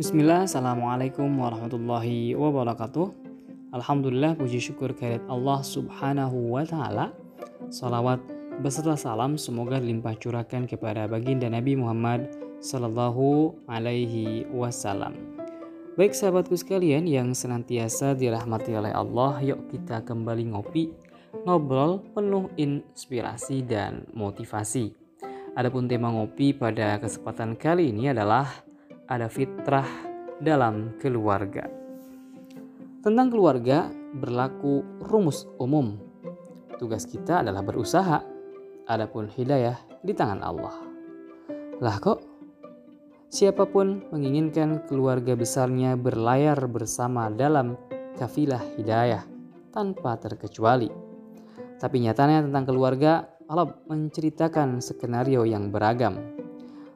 Bismillah, Assalamualaikum warahmatullahi wabarakatuh. Alhamdulillah, puji syukur kehadirat Allah subhanahu wa ta'ala. Salawat beserta salam semoga limpah curahkan kepada baginda Nabi Muhammad Sallallahu alaihi wasallam. Baik sahabatku sekalian yang senantiasa dirahmati oleh Allah Yuk kita kembali ngopi Ngobrol penuh inspirasi dan motivasi. Adapun tema ngopi pada kesempatan kali ini adalah ada fitrah dalam keluarga. Tentang keluarga berlaku rumus umum. Tugas kita adalah berusaha, adapun hidayah di tangan Allah. Lah kok siapa pun menginginkan keluarga besarnya berlayar bersama dalam kafilah hidayah tanpa terkecuali. Tapi nyatanya tentang keluarga, Allah menceritakan skenario yang beragam.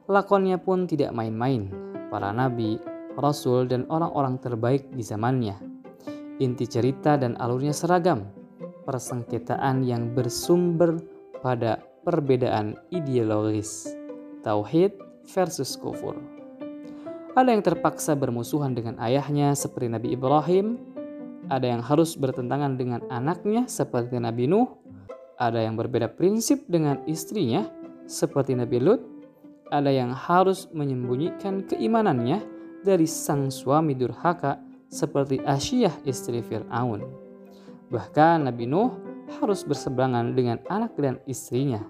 Lakonnya pun tidak main-main, para nabi, rasul, dan orang-orang terbaik di zamannya. Inti cerita dan alurnya seragam, persengketaan yang bersumber pada perbedaan ideologis, tauhid versus kufur. Ada yang terpaksa bermusuhan dengan ayahnya seperti Nabi Ibrahim, ada yang harus bertentangan dengan anaknya seperti Nabi Nuh, ada yang berbeda prinsip dengan istrinya seperti Nabi Lut, ada yang harus menyembunyikan keimanannya dari sang suami durhaka seperti Asyiyah istri Fir'aun. Bahkan Nabi Nuh harus berseberangan dengan anak dan istrinya.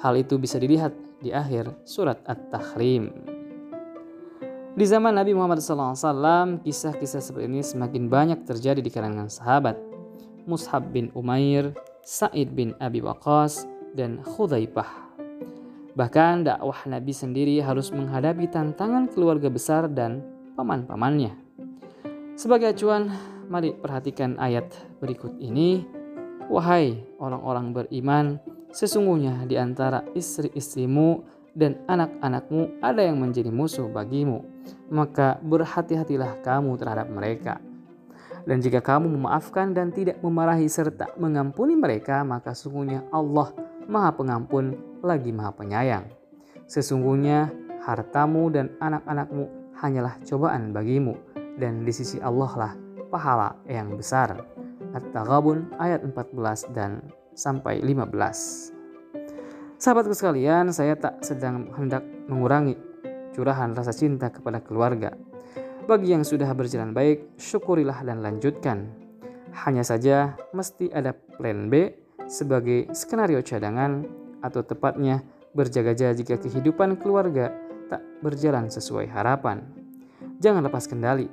Hal itu bisa dilihat di akhir surat At-Tahrim. Di zaman Nabi Muhammad SAW, kisah-kisah seperti ini semakin banyak terjadi di kalangan sahabat. Mushab bin Umair, Sa'id bin Abi Waqqas, dan Khudaipah Bahkan dakwah Nabi sendiri harus menghadapi tantangan keluarga besar dan paman-pamannya. Sebagai acuan, mari perhatikan ayat berikut ini. Wahai orang-orang beriman, sesungguhnya di antara istri-istrimu dan anak-anakmu ada yang menjadi musuh bagimu. Maka berhati-hatilah kamu terhadap mereka. Dan jika kamu memaafkan dan tidak memarahi serta mengampuni mereka, maka sungguhnya Allah Maha Pengampun lagi Maha Penyayang. Sesungguhnya hartamu dan anak-anakmu hanyalah cobaan bagimu dan di sisi Allah lah pahala yang besar. At-Taghabun ayat 14 dan sampai 15. Sahabatku sekalian, saya tak sedang hendak mengurangi curahan rasa cinta kepada keluarga. Bagi yang sudah berjalan baik, syukurilah dan lanjutkan. Hanya saja mesti ada plan B sebagai skenario cadangan atau tepatnya berjaga-jaga jika kehidupan keluarga tak berjalan sesuai harapan. Jangan lepas kendali,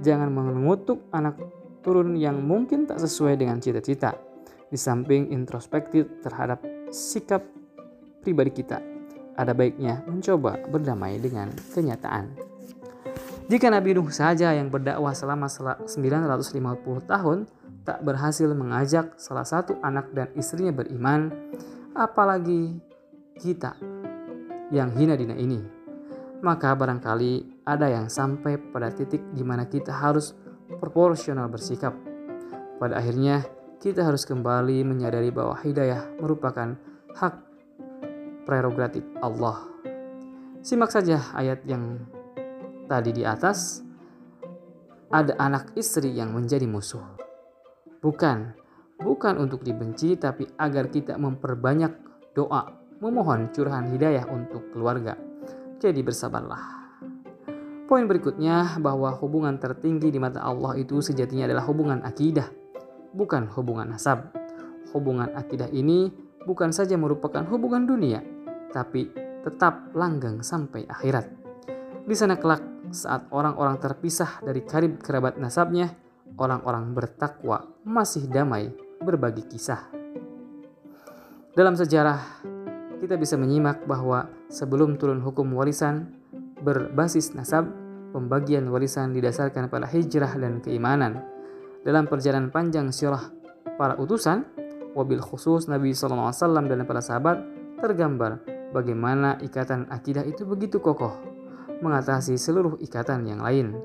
jangan mengutuk anak turun yang mungkin tak sesuai dengan cita-cita. Di samping introspektif terhadap sikap pribadi kita, ada baiknya mencoba berdamai dengan kenyataan. Jika Nabi Nuh saja yang berdakwah selama 950 tahun tak berhasil mengajak salah satu anak dan istrinya beriman, apalagi kita yang hina dina ini. Maka barangkali ada yang sampai pada titik di mana kita harus proporsional bersikap. Pada akhirnya, kita harus kembali menyadari bahwa hidayah merupakan hak prerogatif Allah. Simak saja ayat yang tadi di atas. Ada anak istri yang menjadi musuh. Bukan, bukan untuk dibenci tapi agar kita memperbanyak doa, memohon curahan hidayah untuk keluarga. Jadi bersabarlah. Poin berikutnya bahwa hubungan tertinggi di mata Allah itu sejatinya adalah hubungan akidah, bukan hubungan nasab. Hubungan akidah ini bukan saja merupakan hubungan dunia, tapi tetap langgeng sampai akhirat. Di sana kelak saat orang-orang terpisah dari karib kerabat nasabnya, orang-orang bertakwa masih damai berbagi kisah. Dalam sejarah, kita bisa menyimak bahwa sebelum turun hukum warisan berbasis nasab, pembagian warisan didasarkan pada hijrah dan keimanan. Dalam perjalanan panjang sirah para utusan, wabil khusus Nabi SAW dan para sahabat tergambar bagaimana ikatan akidah itu begitu kokoh, mengatasi seluruh ikatan yang lain.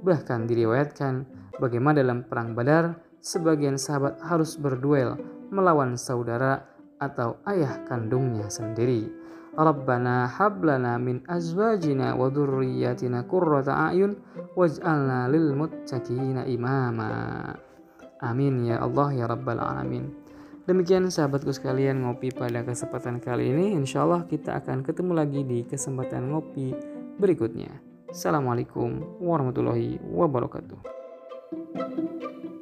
Bahkan diriwayatkan bagaimana dalam perang Badar sebagian sahabat harus berduel melawan saudara atau ayah kandungnya sendiri. Rabbana hablana min azwajina wa dhurriyyatina qurrata a'yun waj'alna lil muttaqina imama. Amin ya Allah ya rabbal alamin. Demikian sahabatku sekalian ngopi pada kesempatan kali ini. Insya Allah kita akan ketemu lagi di kesempatan ngopi berikutnya. Assalamualaikum warahmatullahi wabarakatuh. Thank you.